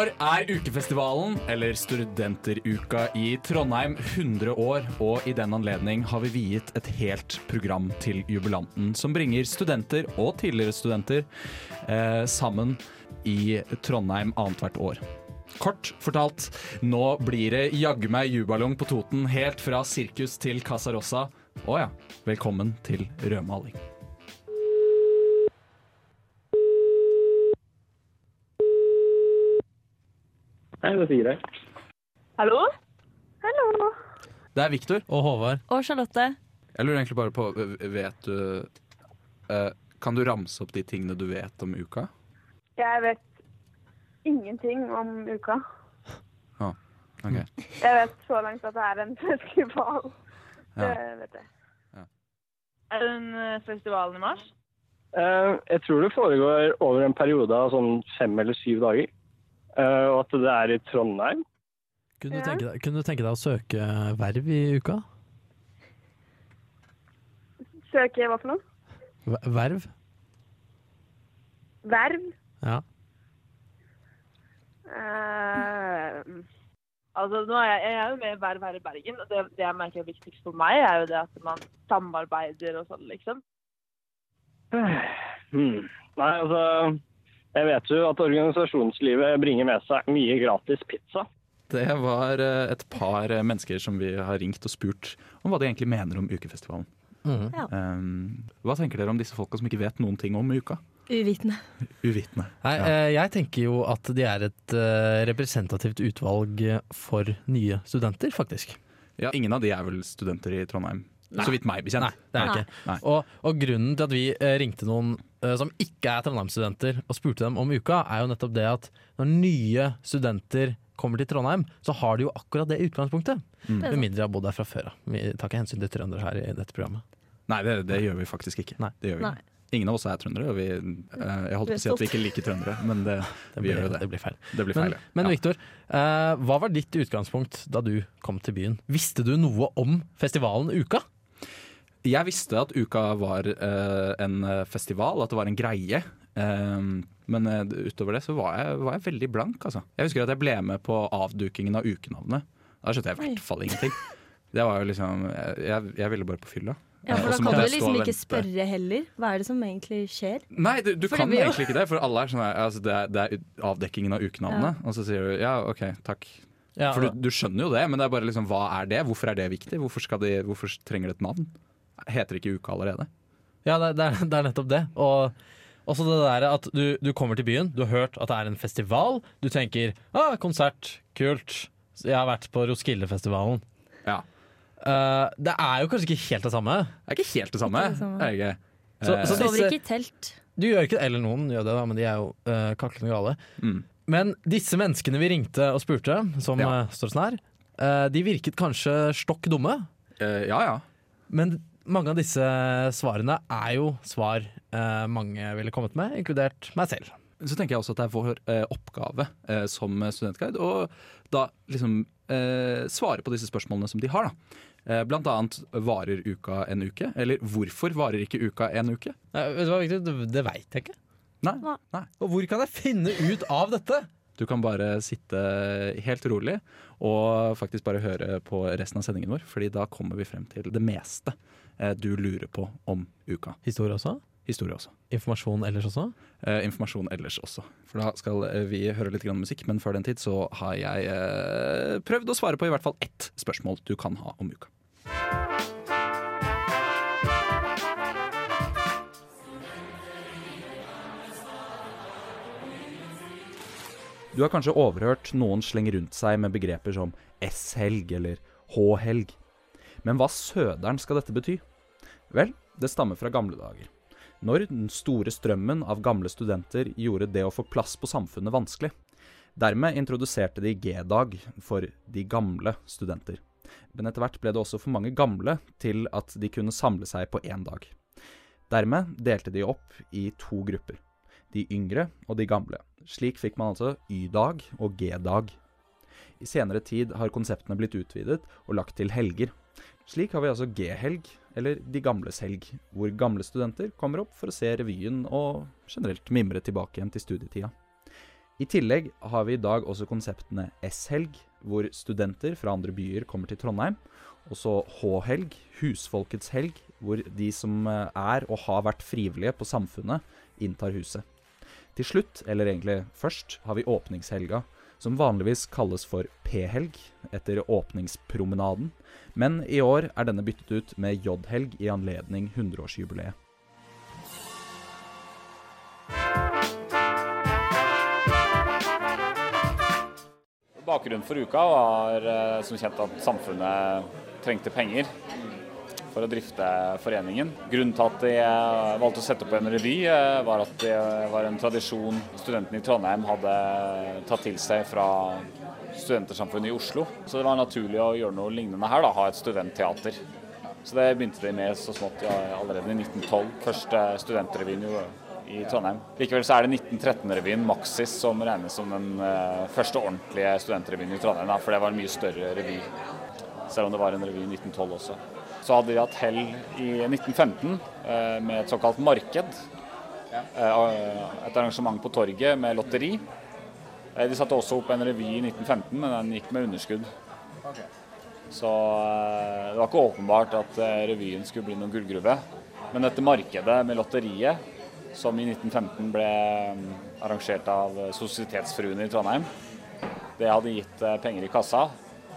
År er ukefestivalen, eller studenteruka, i Trondheim 100 år, og i den anledning har vi viet et helt program til jubilanten, som bringer studenter og tidligere studenter eh, sammen i Trondheim annethvert år. Kort fortalt, nå blir det jaggu meg jubalong på Toten, helt fra sirkus til Casa Rosa. Å ja, velkommen til rødmaling. Hei, det er Sigrid. Hallo? Hallo. Det er Viktor. Og Håvard. Og Charlotte. Jeg lurer egentlig bare på, vet du eh, Kan du ramse opp de tingene du vet om uka? Jeg vet ingenting om uka. Ah, ok. Jeg vet så langt at det er en festival. Det vet jeg. Ja. Er den en eh, i mars? Eh, jeg tror det foregår over en periode av sånn fem eller syv dager. Eh, og at det er i Trondheim. Kunne, Ja. du tenke deg, kunne du tenke deg å søke verv i uka? Søke hva for noe? Verv? Verv? Ja. Uh, altså, nå er jeg, jeg er jo med i Verv her i Bergen, og det, det jeg merker er viktigst for meg, er jo det at man samarbeider og sånn, liksom. Hmm. Nei, altså Jeg vet jo at organisasjonslivet bringer med seg mye gratis pizza. Det var eh, et par eh, mennesker som vi har ringt og spurt om hva de egentlig mener om ukefestivalen. Mhm. Um, hva tenker dere om disse folka som ikke vet noen ting om uka? Uvitende. Uvitende. Nei, Ja. eh, jeg tenker jo at de er et representativt utvalg for nye studenter, faktisk. Ja, ingen av de er vel studenter i Trondheim, så vidt meg bekjent. Nei, det er det ikke. Og, og grunnen til at vi eh, ringte noen eh, som ikke er Trondheim-studenter og spurte dem om uka, er jo nettopp det at når nye studenter kommer til Trondheim, så har de jo akkurat det utgangspunktet. Mm. Med mindre de har bodd der fra før av. Vi tar ikke hensyn til trøndere her i dette programmet. Nei, det, det gjør vi faktisk ikke. Nei. Det gjør vi. Nei. Ingen av oss er trøndere, og vi, eh, jeg holdt på å si at vi ikke liker trøndere, men det, Det vi gjør jo det. det blir feil. Det blir Men, feil. ja. men Ja. Viktor, eh, hva var ditt utgangspunkt da du kom til byen? Visste du noe om festivalen Uka? Jeg visste at uka var uh, en eh, festival, at det var en greie. Um, men eh, utover det så var jeg, var jeg veldig blank, altså. Jeg husker at jeg ble med på avdukingen av ukenavnet. Da skjønte jeg i hvert fall ingenting. Det var jo liksom Jeg, jeg ville bare på fylla. Ja, for da kan du liksom ikke spørre heller. Hva er det som egentlig skjer? Nei, du, du kan jo- egentlig ikke det, for alle er sånn her, altså, det, er, det er avdekkingen av ukenavnet. Og så sier du ja, OK, takk. Ja, For du, du skjønner jo det, men det er bare liksom, hva er det? Hvorfor er det viktig? Hvorfor, skal de, hvorfor trenger det et navn? Heter ikke uka allerede? ja det, det, er, det er nettopp det. Og også det der at du, du kommer til byen, du har hørt at det er en festival. Du tenker ah, konsert, kult. Jeg har vært på Roskildefestivalen. Ja. Uh, det er jo kanskje ikke helt det samme. Det er ikke helt det samme. Ikke det samme. Er ikke. Så- Eh, så- Sover disse- ikke i telt. Du gjør ikke det, eller noen gjør det, da, men de er jo uh, kaklende gale. mm. Men disse menneskene vi ringte og spurte, som Ja. står sånn her, uh, de virket kanskje stokk dumme. Uh, ja ja. Men mange av disse svarene er jo svar eh, mange ville kommet med, inkludert meg selv. Så tenker jeg også at det er vår eh, oppgave eh, som studentguide å da liksom eh, svare på disse spørsmålene som de har. da. Eh, blant annet varer uka en uke? Eller hvorfor varer ikke uka en uke? Nei, vet du hva, Victor? Det, det veit jeg ikke. Nei. Nei. Og hvor kan jeg finne ut av dette? Du kan bare sitte helt rolig og faktisk bare høre på resten av sendingen vår, fordi da kommer vi frem til det meste du lurer på om uka. Historie også? Historie også. Informasjon ellers også? Eh, informasjon ellers også. For da skal eh, vi høre litt grann musikk, men før den tid så har jeg eh, prøvd å svare på i hvert fall ett spørsmål du kan ha om uka. Du har kanskje overhørt noen slenge rundt seg med begreper som S-helg eller H-helg. Men hva søderen skal dette bety? Vel, det stammer fra gamle dager. Når den store strømmen av gamle studenter gjorde det å få plass på samfunnet vanskelig. Dermed introduserte de G-dag for de gamle studenter. Men etter hvert ble det også for mange gamle til at de kunne samle seg på én dag. Dermed delte de opp i to grupper. De yngre og de gamle. Slik fikk man altså Y-dag og G-dag. I senere tid har konseptene blitt utvidet og lagt til helger. Slik har vi altså G-helg, eller De gamles helg, hvor gamle studenter kommer opp for å se revyen og generelt mimre tilbake igjen til studietida. I tillegg har vi i dag også konseptene S-helg, hvor studenter fra andre byer kommer til Trondheim. Og så H-helg, husfolkets helg, hvor de som eh, er og har vært frivillige på Samfunnet, inntar huset. Til slutt, eller egentlig først, har vi åpningshelga, som vanligvis kalles for P-helg, etter åpningspromenaden. Men i år er denne byttet ut med J-helg i anledning 100-årsjubileet. Bakgrunnen for uka var eh, som kjent at samfunnet trengte penger for å drifte foreningen. Grunnen til at eh, valgte å sette opp en revy, eh, var at det var en tradisjon studentene i Trondheim hadde tatt til seg fra Studentersamfunnet i Oslo. Så det var naturlig å gjøre noe lignende her, da, ha et studentteater. Så det begynte de med så smått ja, allerede i 1912. Første studentrevyen i Trondheim. Likevel så er det 1913-revyen Maxis som regnes som den eh, første ordentlige studentrevyen i Trondheim. For det var en mye større revy. Selv om det var en revy i 1912 også. Så hadde vi hatt hell i 1915 eh, med et såkalt marked. Eh, et arrangement på torget med lotteri. Eh, de satte også opp en revy i 1915, men den gikk med underskudd. Så eh, det var ikke åpenbart at eh, revyen skulle bli noen gullgruve. Men dette markedet med lotteriet, som i 1915 ble mm, arrangert av eh, Sosietetsfruene i Trondheim, det hadde gitt eh, penger i kassa.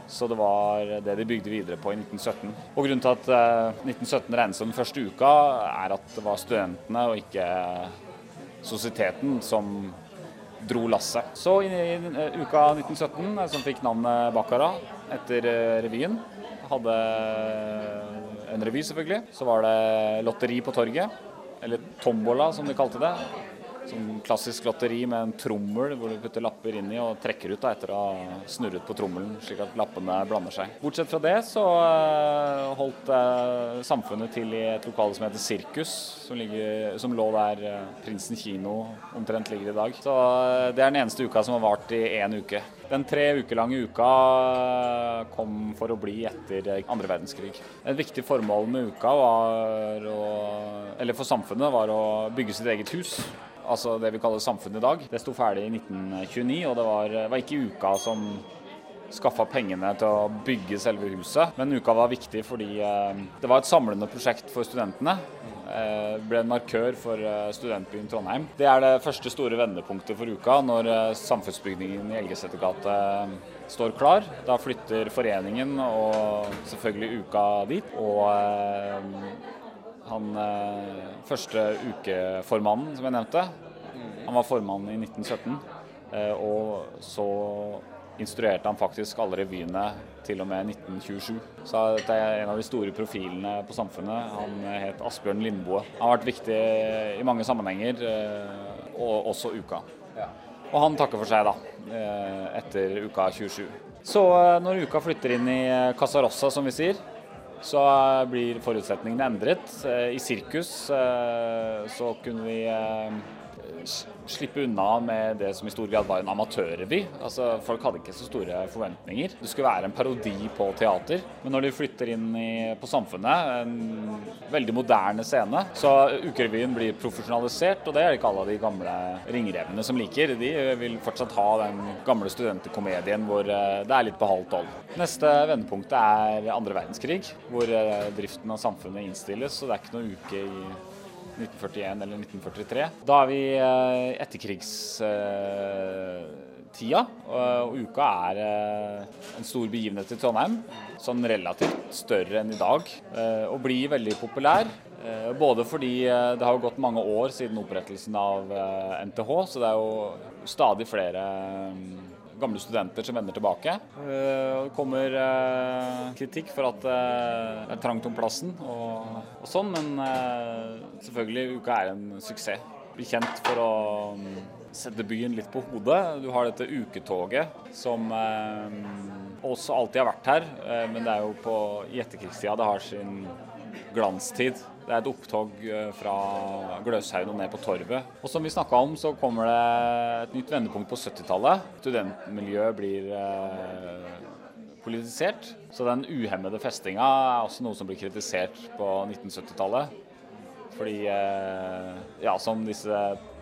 Så det var det de bygde videre på i 1917. Og Grunnen til at eh, 1917 regnes som den første uka, er at det var studentene og ikke sosieteten som dro lasset. Så i, eh, uka 1917, eh, som fikk navnet Bakkara etter eh, revyen, hadde en revy selvfølgelig. Så var det lotteri på torget, eller tombola som de kalte det. Sånn klassisk lotteri med en trommel hvor du putter lapper inn i og trekker ut da, etter å ha snurret på trommelen, slik at lappene blander seg. Bortsett fra det så eh, holdt eh, samfunnet til i et lokale som heter Sirkus, som, ligger, som lå der eh, Prinsen kino omtrent ligger i dag. Så det er den eneste uka som har vart i én uke. Den tre uker lange uka kom for å bli etter andre verdenskrig. Et viktig formål med uka var å, eller for samfunnet var å bygge sitt eget hus altså det vi kaller samfunnet i dag. Det sto ferdig i 1929, og det var, var ikke uka som skaffa pengene til å bygge selve huset. Men uka var viktig fordi eh, det var et samlende prosjekt for studentene. Det ble en markør for eh, studentbyen Trondheim. Det er det første store vendepunktet for uka, når eh, samfunnsbygningen i Elgesetergate står klar. Da flytter foreningen og selvfølgelig uka dit. Og eh, han eh, første ukeformannen, som jeg nevnte, han var formann i 1917. eh, Og så instruerte han faktisk alle revyene til og med 1927. Så dette er en av de store profilene på Samfunnet. Han het Asbjørn Lindboe. Han har vært viktig i mange sammenhenger, eh, og også uka. Og han takker for seg, da, eh, etter uka 27. Så eh, når uka flytter inn i eh, Casa Rossa, som vi sier, så blir forutsetningene endret. Eh, I sirkus eh, så kunne vi eh, slippe unna med det som i stor grad var en amatørrevy. Altså, folk hadde ikke så store forventninger. Det skulle være en parodi på teater. Men når de flytter inn i, på Samfunnet, en veldig moderne scene, så ukerevyen blir profesjonalisert, og det er det ikke alle de gamle ringrevene som liker. De vil fortsatt ha den gamle studentkomedien hvor eh, det er litt på halvt tolv. Neste vendepunkt er andre verdenskrig, hvor eh, driften av samfunnet innstilles, så det er ikke noe uke i 1941 eller 1943. Da er vi i etterkrigstida, og uka er eh, en stor begivenhet i Trondheim. Sånn relativt større enn i dag, eh, og blir veldig populær. Eh, Både fordi eh, det har gått mange år siden opprettelsen av eh, NTH, så det er jo stadig flere eh, gamle studenter som vender tilbake. Eh, Det kommer eh, kritikk for at eh, det er trangt om plassen og, og sånn, men selvfølgelig uka er en suksess. Blir kjent for å mm, sette byen litt på hodet. Du har dette uketoget som også alltid har vært her, men det er jo på, i etterkrigstida det har sin glanstid. Det er et opptog eh, fra Gløshaugen og ned på Torvet. Og som vi snakka om, så kommer det et nytt vendepunkt på 70-tallet. Studentmiljøet blir eh, politisert. Så den uhemmede festinga er også noe som blir kritisert på 1970-tallet. Fordi, eh, ja, som disse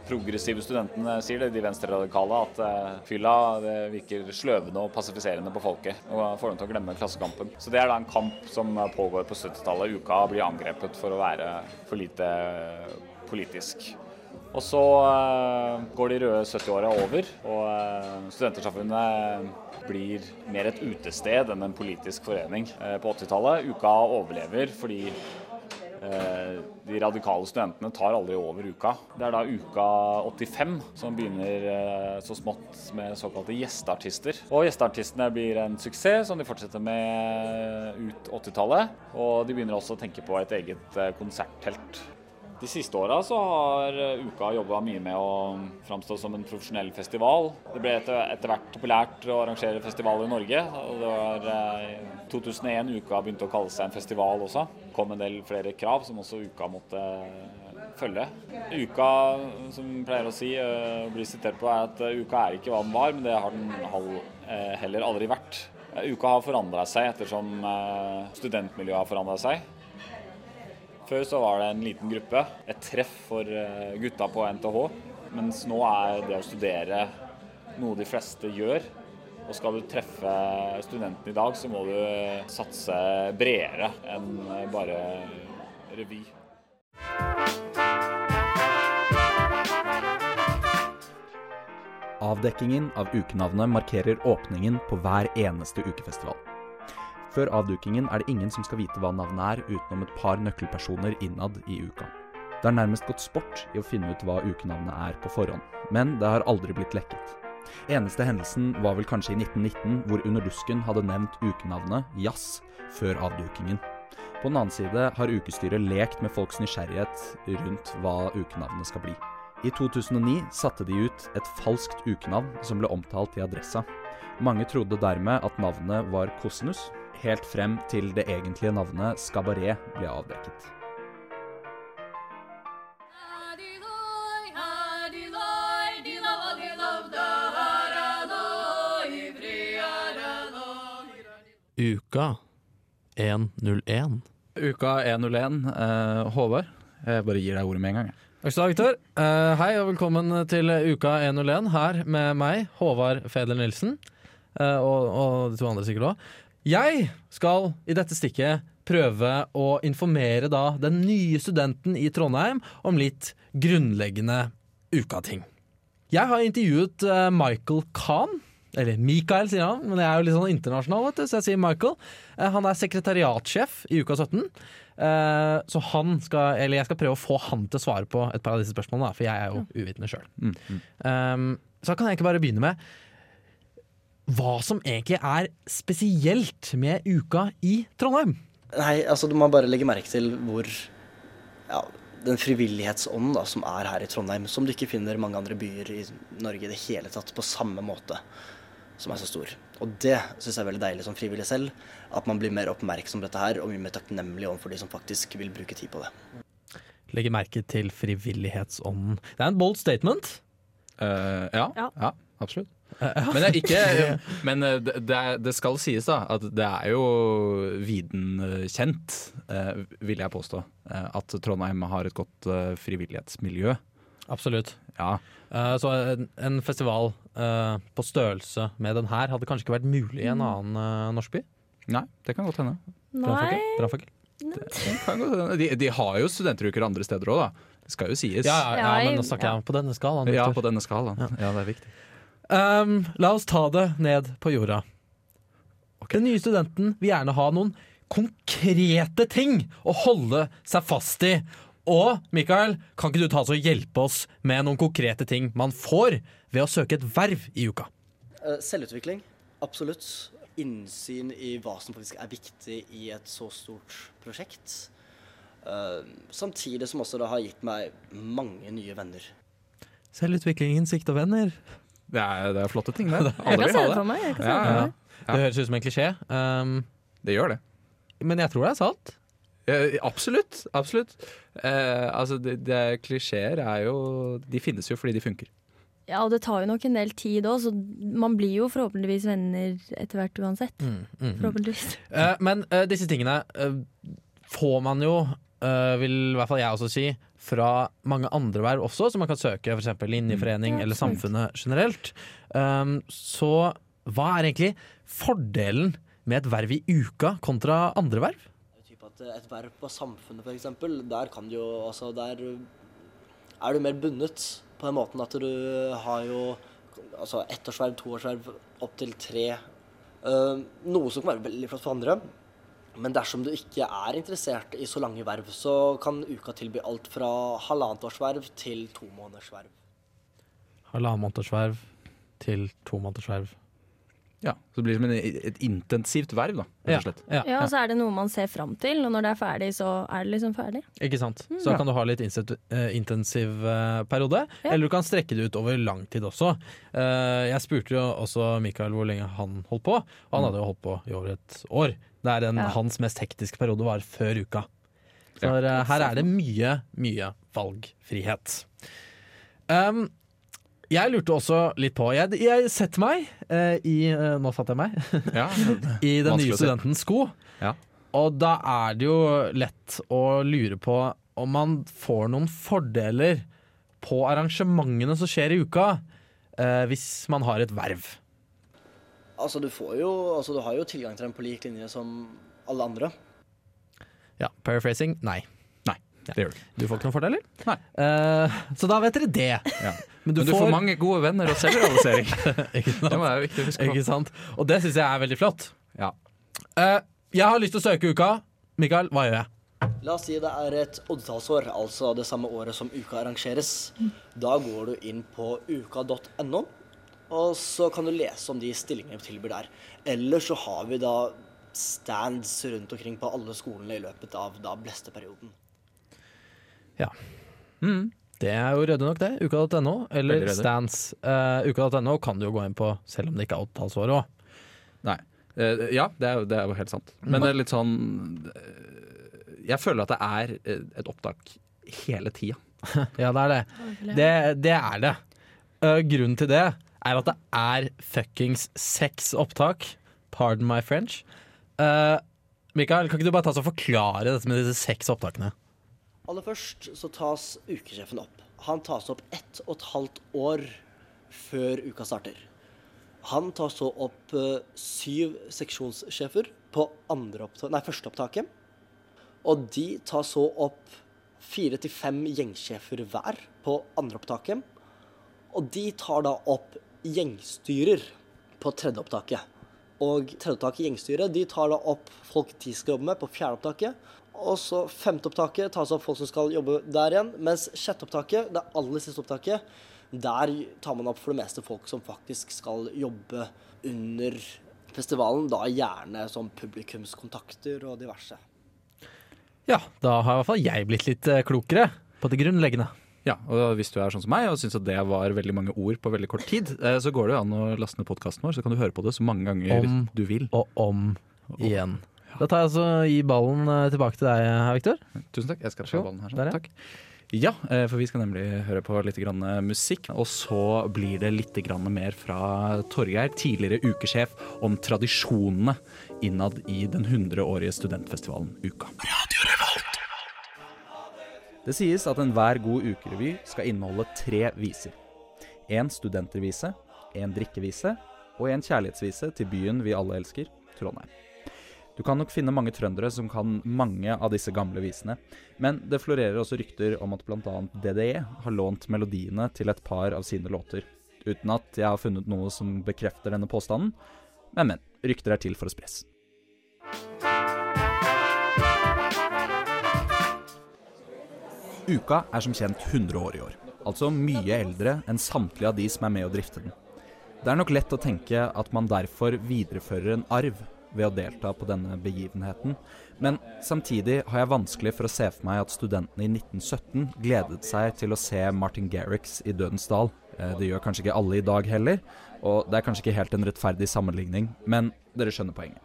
progressive studentene sier det, de venstreradikale, at eh, fylla det virker sløvende og passifiserende på folket. Og får dem til å glemme klassekampen. Så det er da en kamp som pågår på 70-tallet. Uka blir angrepet for å være for lite politisk. Og så eh, går de røde 70-åra over, og eh, Studentersamfunnet blir mer et utested enn en politisk forening eh, på 80-tallet. Uka overlever fordi eh, de radikale studentene tar aldri over uka. Det er da uka 85 som begynner eh, så smått med såkalte gjesteartister. Og gjesteartistene blir en suksess som de fortsetter med ut 80-tallet. Og de begynner også å tenke på et eget eh, konserttelt. De siste åra har eh, Uka jobba mye med å framstå som en profesjonell festival. Det ble etter, hvert populært å arrangere festival i Norge. og Det var i 2001 Uka begynte å kalle seg en festival også. Det kom en del flere krav som også Uka måtte følge. Uka, som vi pleier å si, uh, blir sitert på, er at uka er ikke hva den var, men det har den heller aldri vært. Uka har forandra seg ettersom studentmiljøet har forandra seg. Før så var det en liten gruppe, et treff for eh, gutta på NTH. Mens nå er det å studere noe de fleste gjør. Og skal du treffe studentene i dag, så må du satse bredere enn bare revy. Avdekkingen av ukenavnet markerer åpningen på hver eneste ukefestival. Før avdukingen er det ingen som skal vite hva navnet er, utenom et par nøkkelpersoner innad i uka. Det er nærmest gått sport i å finne ut hva ukenavnet er på forhånd, men det har aldri blitt lekket. Eneste hendelsen var vel kanskje i 1919, hvor Under dusken hadde nevnt ukenavnet Jazz før avdukingen. På den annen side har ukestyret lekt med folks nysgjerrighet rundt hva ukenavnet skal bli. I 2009 satte de ut et falskt ukenavn som ble omtalt i Adressa. Mange trodde dermed at navnet var Kosinus, helt frem til det egentlige navnet Skabaret ble avdekket. Uka 101. Uka 101, eh, Håvard. Jeg bare gir deg ordet med en gang. Takk skal du ha, Viktor. Eh, hei og velkommen til Uka 101 her med meg, Håvard Feder Nilsen. eh, og, og de to andre sikkert òg. Jeg skal i dette stikket prøve å informere da den nye studenten i Trondheim om litt grunnleggende ukating. Jeg har intervjuet eh, Michael Kahn. Eller Mikael, sier han, men jeg er jo litt sånn internasjonal, vet du, så jeg sier Michael. Eh, han er sekretariatsjef i Uka 17. Eh, så han skal, eller jeg skal prøve å få han til å svare på et par av disse spørsmålene, for jeg er jo uvitende sjøl. Mm, mm. Um, så kan jeg egentlig bare begynne med hva som egentlig er spesielt med uka i Trondheim. Nei, altså du må bare legge merke til hvor ja, den frivillighetsånden da, som er her i Trondheim, som du ikke finner mange andre byer i Norge i det hele tatt på samme måte, som er så stor. Og det syns jeg er veldig deilig som frivillig selv, at man blir mer oppmerksom på dette her, og mye mer takknemlig overfor de som faktisk vil bruke tid på det. Legge merke til frivillighetsånden. Det er en bold statement. Uh, ja, ja. Ja. absolutt. Men, det, ikke, men eh, det, det skal sies da at det er jo viden kjent, eh, vil jeg påstå, eh, at Trondheim har et godt frivillighetsmiljø. Absolutt. Ja, Eh, så en, festival eh, på størrelse med den her hadde kanskje ikke vært mulig i en annen uh, norsk by? Nei, det kan godt hende. Brannfakkel? De, de har jo studenteruker andre steder òg, da. Det skal jo sies. Ja, ja, ja, men nå snakker ja. jeg på denne skalaen. Ja, på denne skalaen. Ja, det er viktig. Um, la oss ta det ned på jorda. Den nye studenten vil gjerne ha noen konkrete ting å holde seg fast i. Og Mikael, kan ikke du ta oss og hjelpe oss med noen konkrete ting man får ved å søke et verv i uka? Eh, Selvutvikling, absolutt. Innsyn i hva som faktisk er viktig i et så stort prosjekt. Eh, samtidig som også det har gitt meg mange nye venner. Selvutvikling, innsikt og venner. Det er, det er flotte ting, det. Jeg kan se det for meg. Det ja. Ja. Det høres ut som en klisjé, um, Det gjør det. men jeg tror det er sant. Eh, absolutt. absolutt. Eh, altså, det, det Klisjeer er jo De finnes jo fordi de funker. Ja, og det tar jo nok en del tid òg, så man blir jo forhåpentligvis venner etter hvert uansett. Mm, mm. Forhåpentligvis. Uh, men uh, disse tingene uh, får man jo, eh, vil i hvert fall jeg også si, fra mange andre verv også, som man kan søke f.eks. linjeforening mm. eller samfunnet generelt. Um, så hva er egentlig fordelen med et verv i uka kontra andre verv? At et verv på Samfunnet f.eks., der kan du jo altså Der er du mer bundet på den måten at du har jo altså ettårsverv, toårsverv, opptil tre. Uh, noe som kan være veldig flott for andre. Men dersom du ikke er interessert i så lange verv, så kan uka tilby alt fra halvannet årsverv til to månedersverv. Halvannen månedersverv til to månedersverv. Ja, Så det blir som en, et intensivt verv, da, rett og slett. Ja, Ja, og så er det noe man ser fram til, og når det er ferdig, så er det liksom ferdig. Ikke sant? Så da kan du ha litt eh, intensiv eh, periode, Ja. eller du kan strekke det ut over lang tid også. Eh, jeg spurte jo også Mikael hvor lenge han holdt på, og han hadde jo holdt på i over et år. Der en, Ja. hans mest hektiske periode var før uka. Så Ja. eh, her er det mye, mye valgfrihet. Um, jeg lurte også litt på Jeg, jeg setter meg uh, i uh, Nå satt jeg meg. Ja, i den nye studentens sko. Ja. Og da er det jo lett å lure på om man får noen fordeler på arrangementene som skjer i uka, uh, hvis man har et verv. Altså, du får jo Altså, du har jo tilgang til den på lik linje som alle andre. Ja, Paraphrasing nei. Nei, det gjør du. Du får ikke noen fordeler. Nei. Eh, så da vet dere det. Ja. Men du, Men du får, får mange gode venner og selvrealisering. ikke sant? Det må jeg viktig å huske på. Ikke sant? Og det syns jeg er veldig flott. Ja. Eh, jeg har lyst til å søke uka. Mikael, hva gjør jeg? La oss si det er et oddetallsår, altså det samme året som uka arrangeres. Da går du inn på uka.no, og så kan du lese om de stillingene vi tilbyr der. Eller så har vi da stands rundt omkring på alle skolene i løpet av da blesteperioden. Mm. Det er jo røde nok, det. Uka.no eller Stands. Uh, Uka.no kan du jo gå inn på selv om det ikke er oddetallsår òg. Nei. Uh, ja, det er, jo- det er jo helt sant. Men det er litt sånn eh, Jeg føler at det er eh, et opptak hele tida. Ja, det er det. Det, det er det. Uh, grunnen til det er at det er fuckings seks opptak. Pardon my French. Uh, Mikael, kan ikke du bare ta og forklare dette med disse seks opptakene? Aller først så tas ukesjefen opp. Han tas opp ett og et halvt år før uka starter. Han tar så opp uh, syv seksjonssjefer på andre oppta nei, første opptaket. Og de tar så opp fire til fem gjengsjefer hver på andre opptaket. Og de tar da opp gjengstyrer på tredje opptaket. Og tredje opptaket, gjengstyret, de tar da opp folk de skal jobbe med på fjerde opptaket. Og så femte opptaket tas opp folk som skal jobbe der igjen. Mens sjette opptaket, det aller siste opptaket, der tar man opp for det meste folk som faktisk skal jobbe under festivalen. Da gjerne som publikumskontakter og diverse. Ja, da har i hvert fall jeg blitt litt eh, klokere på det grunnleggende. Ja, og hvis du er sånn som meg og syns at det var veldig mange ord på veldig kort tid, eh, så går det jo an å laste ned podkasten vår, så kan du høre på det så mange ganger Om. du vil. Og om igjen. Da tar jeg altså gi ballen eh, tilbake til deg Viktor Victor. Tusen takk. Jeg skal ta ballen her. Der, ja. Takk. Ja, eh, for vi skal nemlig høre på litt grann eh, musikk. Og så blir det litt grann mer fra Torgeir, tidligere ukesjef, om tradisjonene innad i den 100-årige studentfestivalen Uka. Det sies at enhver god ukerevy skal inneholde tre viser. En studentervise, en drikkevise og en kjærlighetsvise til byen vi alle elsker, Trondheim. Du kan nok finne mange trøndere som kan mange av disse gamle visene, men det florerer også rykter om at bl.a. DDE har lånt melodiene til et par av sine låter, uten at jeg har funnet noe som bekrefter denne påstanden. Men, men. Rykter er til for å spres. Uka er som kjent 100 år i år, altså mye eldre enn samtlige av de som er med å drifte den. Det er nok lett å tenke at man derfor viderefører en arv ved å delta på denne begivenheten, men samtidig har jeg vanskelig for å se for meg at studentene i 1917 gledet seg til å se Martin Garrix i Dødens dal. Eh, Det gjør kanskje ikke alle i dag heller, og det er kanskje ikke helt en rettferdig sammenligning, men dere skjønner poenget.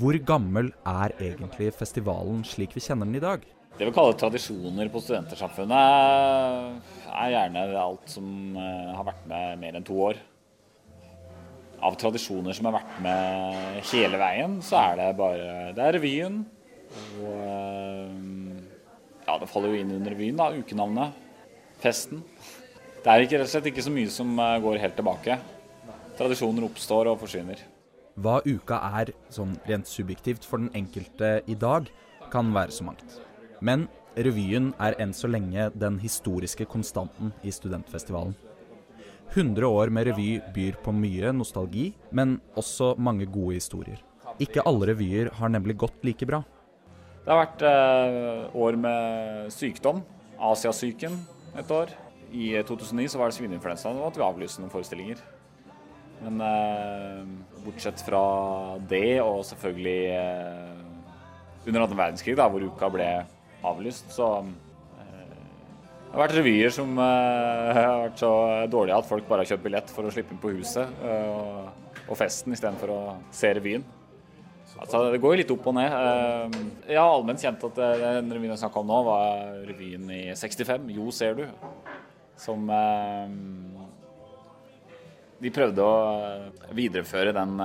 Hvor gammel er egentlig festivalen slik vi kjenner den i dag? Det vi kaller tradisjoner på studentersamfunnet, er gjerne alt som eh, har vært med mer enn to år. Av tradisjoner som har vært med hele veien, så er det bare Det er revyen og eh, Ja, det faller jo inn under revyen, da. Ukenavnet. Festen. Det er ikke, rett og slett ikke så mye som eh, går helt tilbake. Tradisjoner oppstår og forsvinner. Hva uka er sånn rent subjektivt for den enkelte i dag, kan være så mangt. Men revyen er enn så lenge den historiske konstanten i studentfestivalen. 100 år med revy byr på mye nostalgi, men også mange gode historier. Ikke alle revyer har nemlig gått like bra. Det har vært eh, år med sykdom. Asiasyken et år. I 2009 så var det svineinfluensa, og at vi avlyste noen forestillinger. Men eh, bortsett fra det, og selvfølgelig eh, under annen verdenskrig, da, hvor uka ble avlyst, så eh, det har vært revyer som eh, har vært så dårlige at folk bare har kjøpt billett for å slippe inn på huset eh, og, festen istedenfor å se revyen. Altså, det går jo litt opp og ned. Jeg har allment kjent at den revyen jeg snakka om nå, var revyen i 65, Jo ser du, som De prøvde å videreføre den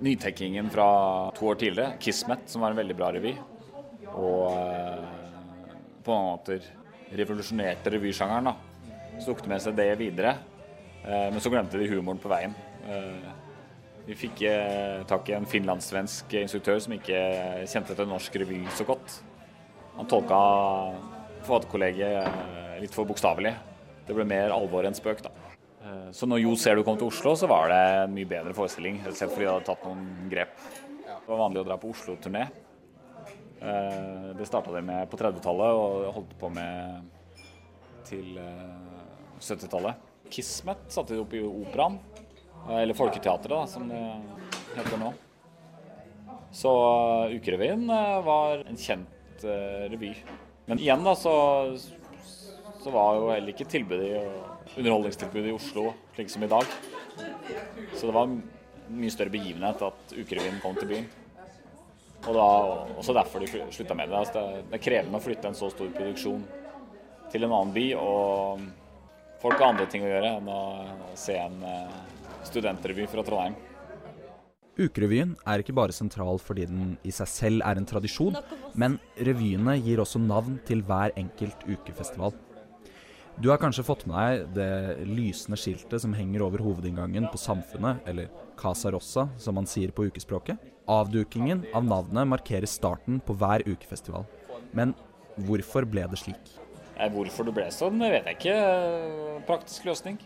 nytenkingen fra to år tidligere, Kismet, som var en veldig bra revy. Og eh, på mange måter revolusjonerte revysjangeren. da. Så tok de med seg det videre. Eh, Men så glemte de humoren på veien. Eh, Vi fikk tak i en finlandssvensk instruktør som ikke kjente til norsk revy så godt. Han tolka forfatterkollegiet litt for bokstavelig. Det ble mer alvor enn spøk, da. Så når Jo ser du kom til Oslo, så var det en mye bedre forestilling. Rett og slett fordi de hadde tatt noen grep. Det var vanlig å dra på Oslo-turné. Eh, Det starta de med på 30-tallet og holdt på med til eh, 70-tallet. Kismet satte de opp i Operaen. Eh, Eller Folketeatret, da, som det heter nå. Så eh, Ukerevyen eh, var en kjent eh, revy. Men igjen da, så, så var jo heller ikke tilbudet i, underholdningstilbudet i Oslo slik som i dag. Så det var en mye større begivenhet at Ukerevyen kom til byen. Og da, også derfor de slutta med det. Altså det. Det er krevende å flytte en så stor produksjon til en annen by, og folk har andre ting å gjøre enn å se en eh, studentrevy fra Trondheim. Ukerevyen er ikke bare sentral fordi den i seg selv er en tradisjon, men revyene gir også navn til hver enkelt ukefestival. Du har kanskje fått med deg det lysende skiltet som henger over hovedinngangen på Samfunnet, eller Casa Rossa, som man sier på ukespråket. Avdukingen av navnet markerer starten på hver ukefestival. Men hvorfor ble det slik? Hvorfor det ble sånn, vet jeg ikke. Praktisk løsning.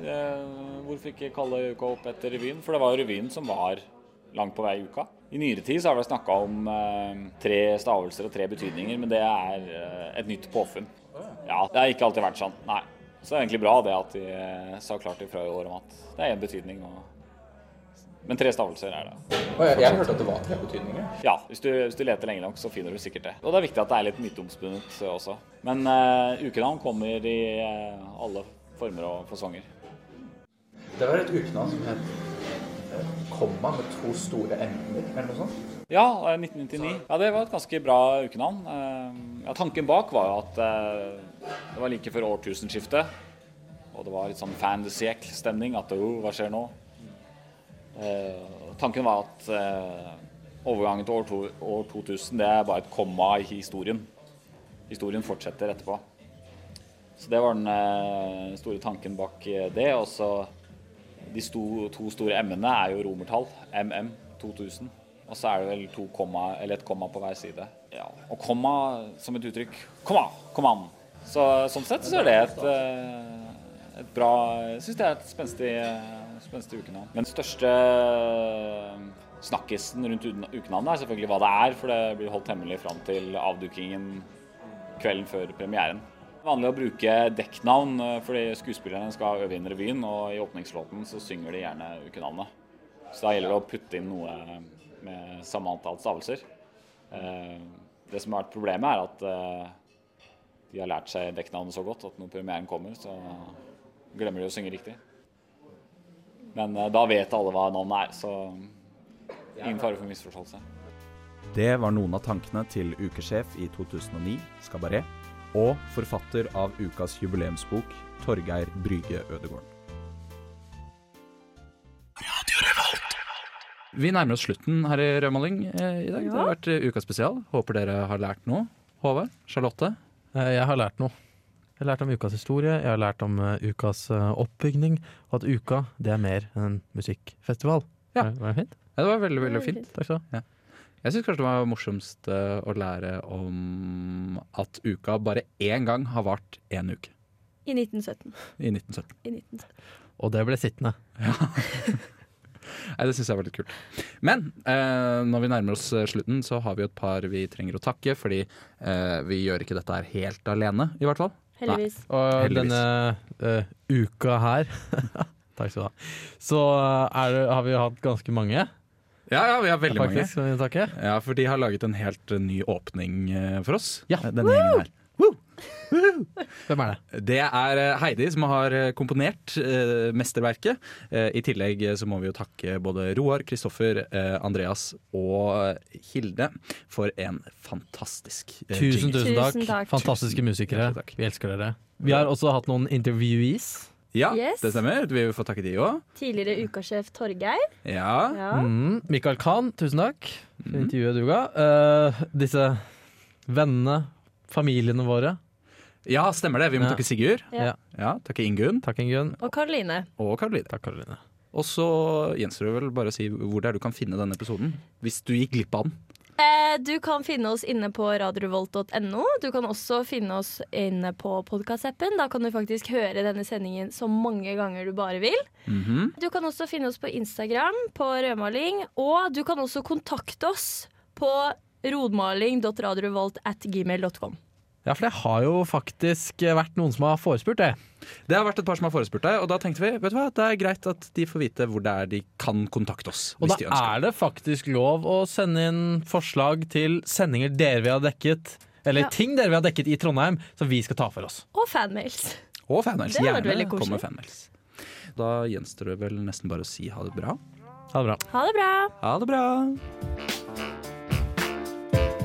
Eh, Hvorfor ikke kalle uka opp etter revyen? For det var jo revyen som var langt på vei i uka. I nyere tid så har vi snakka om eh, tre stavelser og tre betydninger, men det er eh, et nytt påfunn. Ja, Det har ikke alltid vært sånn, nei. Så det er egentlig bra det at de eh, sa klart ifra i år om at det er én betydning. Men tre stavelser er det. jeg, jeg hørte at det var tre betydninger. Ja, hvis du, hvis du leter lenge nok, så finner du sikkert det. Og det er viktig at det er litt myteomspunnet også. Men uh, ukenavn kommer i uh, alle former og fasonger. Det var et ukenavn som het uh, komma med to store emner, eller noe sånt. Ja, eh, 1999. Ja, det var et ganske bra ukenavn. Eh, ja, tanken bak var jo at eh, det var like før årtusenskiftet. Og det var litt sånn fan de siècle-stemning. At oh, hva skjer nå? Eh, tanken var at eh, overgangen til år, to, år 2000 det er bare et komma i historien. Historien fortsetter etterpå. Så det var den eh, store tanken bak eh, det. Og så de to store M-ene er jo romertall. MM 2000. Og så er det vel to komma, eller et komma på hver side. Ja. Og komma som et uttrykk Komma! Kom an! Så sånn sett så er det et, eh, et bra Jeg syns det er et spenstig, eh, spenstig ukenavn. Men den største eh, snakkisen rundt ukenavnet er selvfølgelig hva det er, for det blir holdt hemmelig fram til avdukingen kvelden før premieren. Vanlig å bruke dekknavn fordi skuespillerne skal øve inn revyen, og i åpningslåten så synger de gjerne ukenavnet. Så da gjelder det å putte inn noe med samme antall stavelser. Eh, Det som har vært problemet, er at eh, de har lært seg dekknavnet så godt at når premieren kommer, så glemmer de å synge riktig. Men eh, da vet alle hva navnet er, så ingen fare for misforståelse. Det var noen av tankene til ukesjef i 2009, Skabaret, og forfatter av ukas jubileumsbok, Torgeir Brygge Ødegården. Vi nærmer oss slutten her i Rødmaling eh, i dag. Det har vært eh, ukas spesial. Håper dere har lært noe. Håvard? Charlotte? Eh, Jeg har lært noe. Jeg har lært om ukas historie, jeg har lært om ukas eh, oppbygning, og at uka det er mer enn en musikkfestival. Ja. Var var det fint? Ja, det var veldig, veldig fint. Takk skal du ha. Jeg syns kanskje det var morsomst å lære om at uka bare én gang har vart én uke. I 1917. I 1917. I 1917. Og det ble sittende. Nei, Det syns jeg var litt kult. Men eh, når vi nærmer oss eh, slutten, så har vi et par vi trenger å takke. Fordi eh, vi gjør ikke dette her helt alene, i hvert fall. Heldigvis. Og Heldigvis. denne uh, uka her Takk skal du ha. Så eh, er det, har vi hatt ganske mange, Ja, ja, vi har veldig mange. faktisk, mange. Ja, For de har laget en helt ny åpning for oss. Ja. Denne gjengen her. Hvem er det? Det er eh, Heidi som har eh, komponert eh, mesterverket. Eh, I tillegg eh, så må vi jo takke både Roar, Kristoffer, eh, Andreas og Hilde for en fantastisk eh, Tusen, tusen takk. Tusen takk. Fantastiske musikere. Takk. Vi elsker dere. Vi har også hatt noen intervjuees. Ja, Yes. det stemmer. Vi vil få takke de òg. Tidligere ukasjef Torgeir. Ja. Ja. Mm. Michael Kahn, tusen takk for Mm. intervjuet du ga. Uh, disse vennene, familiene våre. Ja, stemmer det. Vi må Ja. takke Sigurd. Ja. Ja, takke Ingunn Takk, Ingunn. Og Karoline. og Karoline. Takk, Karoline. Og så gjenstår det vel bare å si hvor det er du kan finne denne episoden. Hvis du gikk glipp av den. Eh, du kan finne oss inne på radiorevolt.no. Du kan også finne oss inne på podkastappen. Da kan du faktisk høre denne sendingen så mange ganger du bare vil. Mhm. Du kan også finne oss på Instagram på rødmaling, og du kan også kontakte oss på rodmaling.radiorevolt.gmail.com. Ja, for det har jo faktisk vært noen som har forespurt det. Det har vært et par som har forespurt deg, og da tenkte vi vet du hva, det er greit at de får vite hvor det er de kan kontakte oss. Og hvis da de er det faktisk lov å sende inn forslag til sendinger dere vil ha dekket, eller Ja. ting dere vil ha dekket i Trondheim, som vi skal ta for oss. Og fanmails. Og fanmails. Gjerne kom med fanmails. Da gjenstår det vel nesten bare å si ha det bra. Ha det bra. Ha det bra! Ha det bra!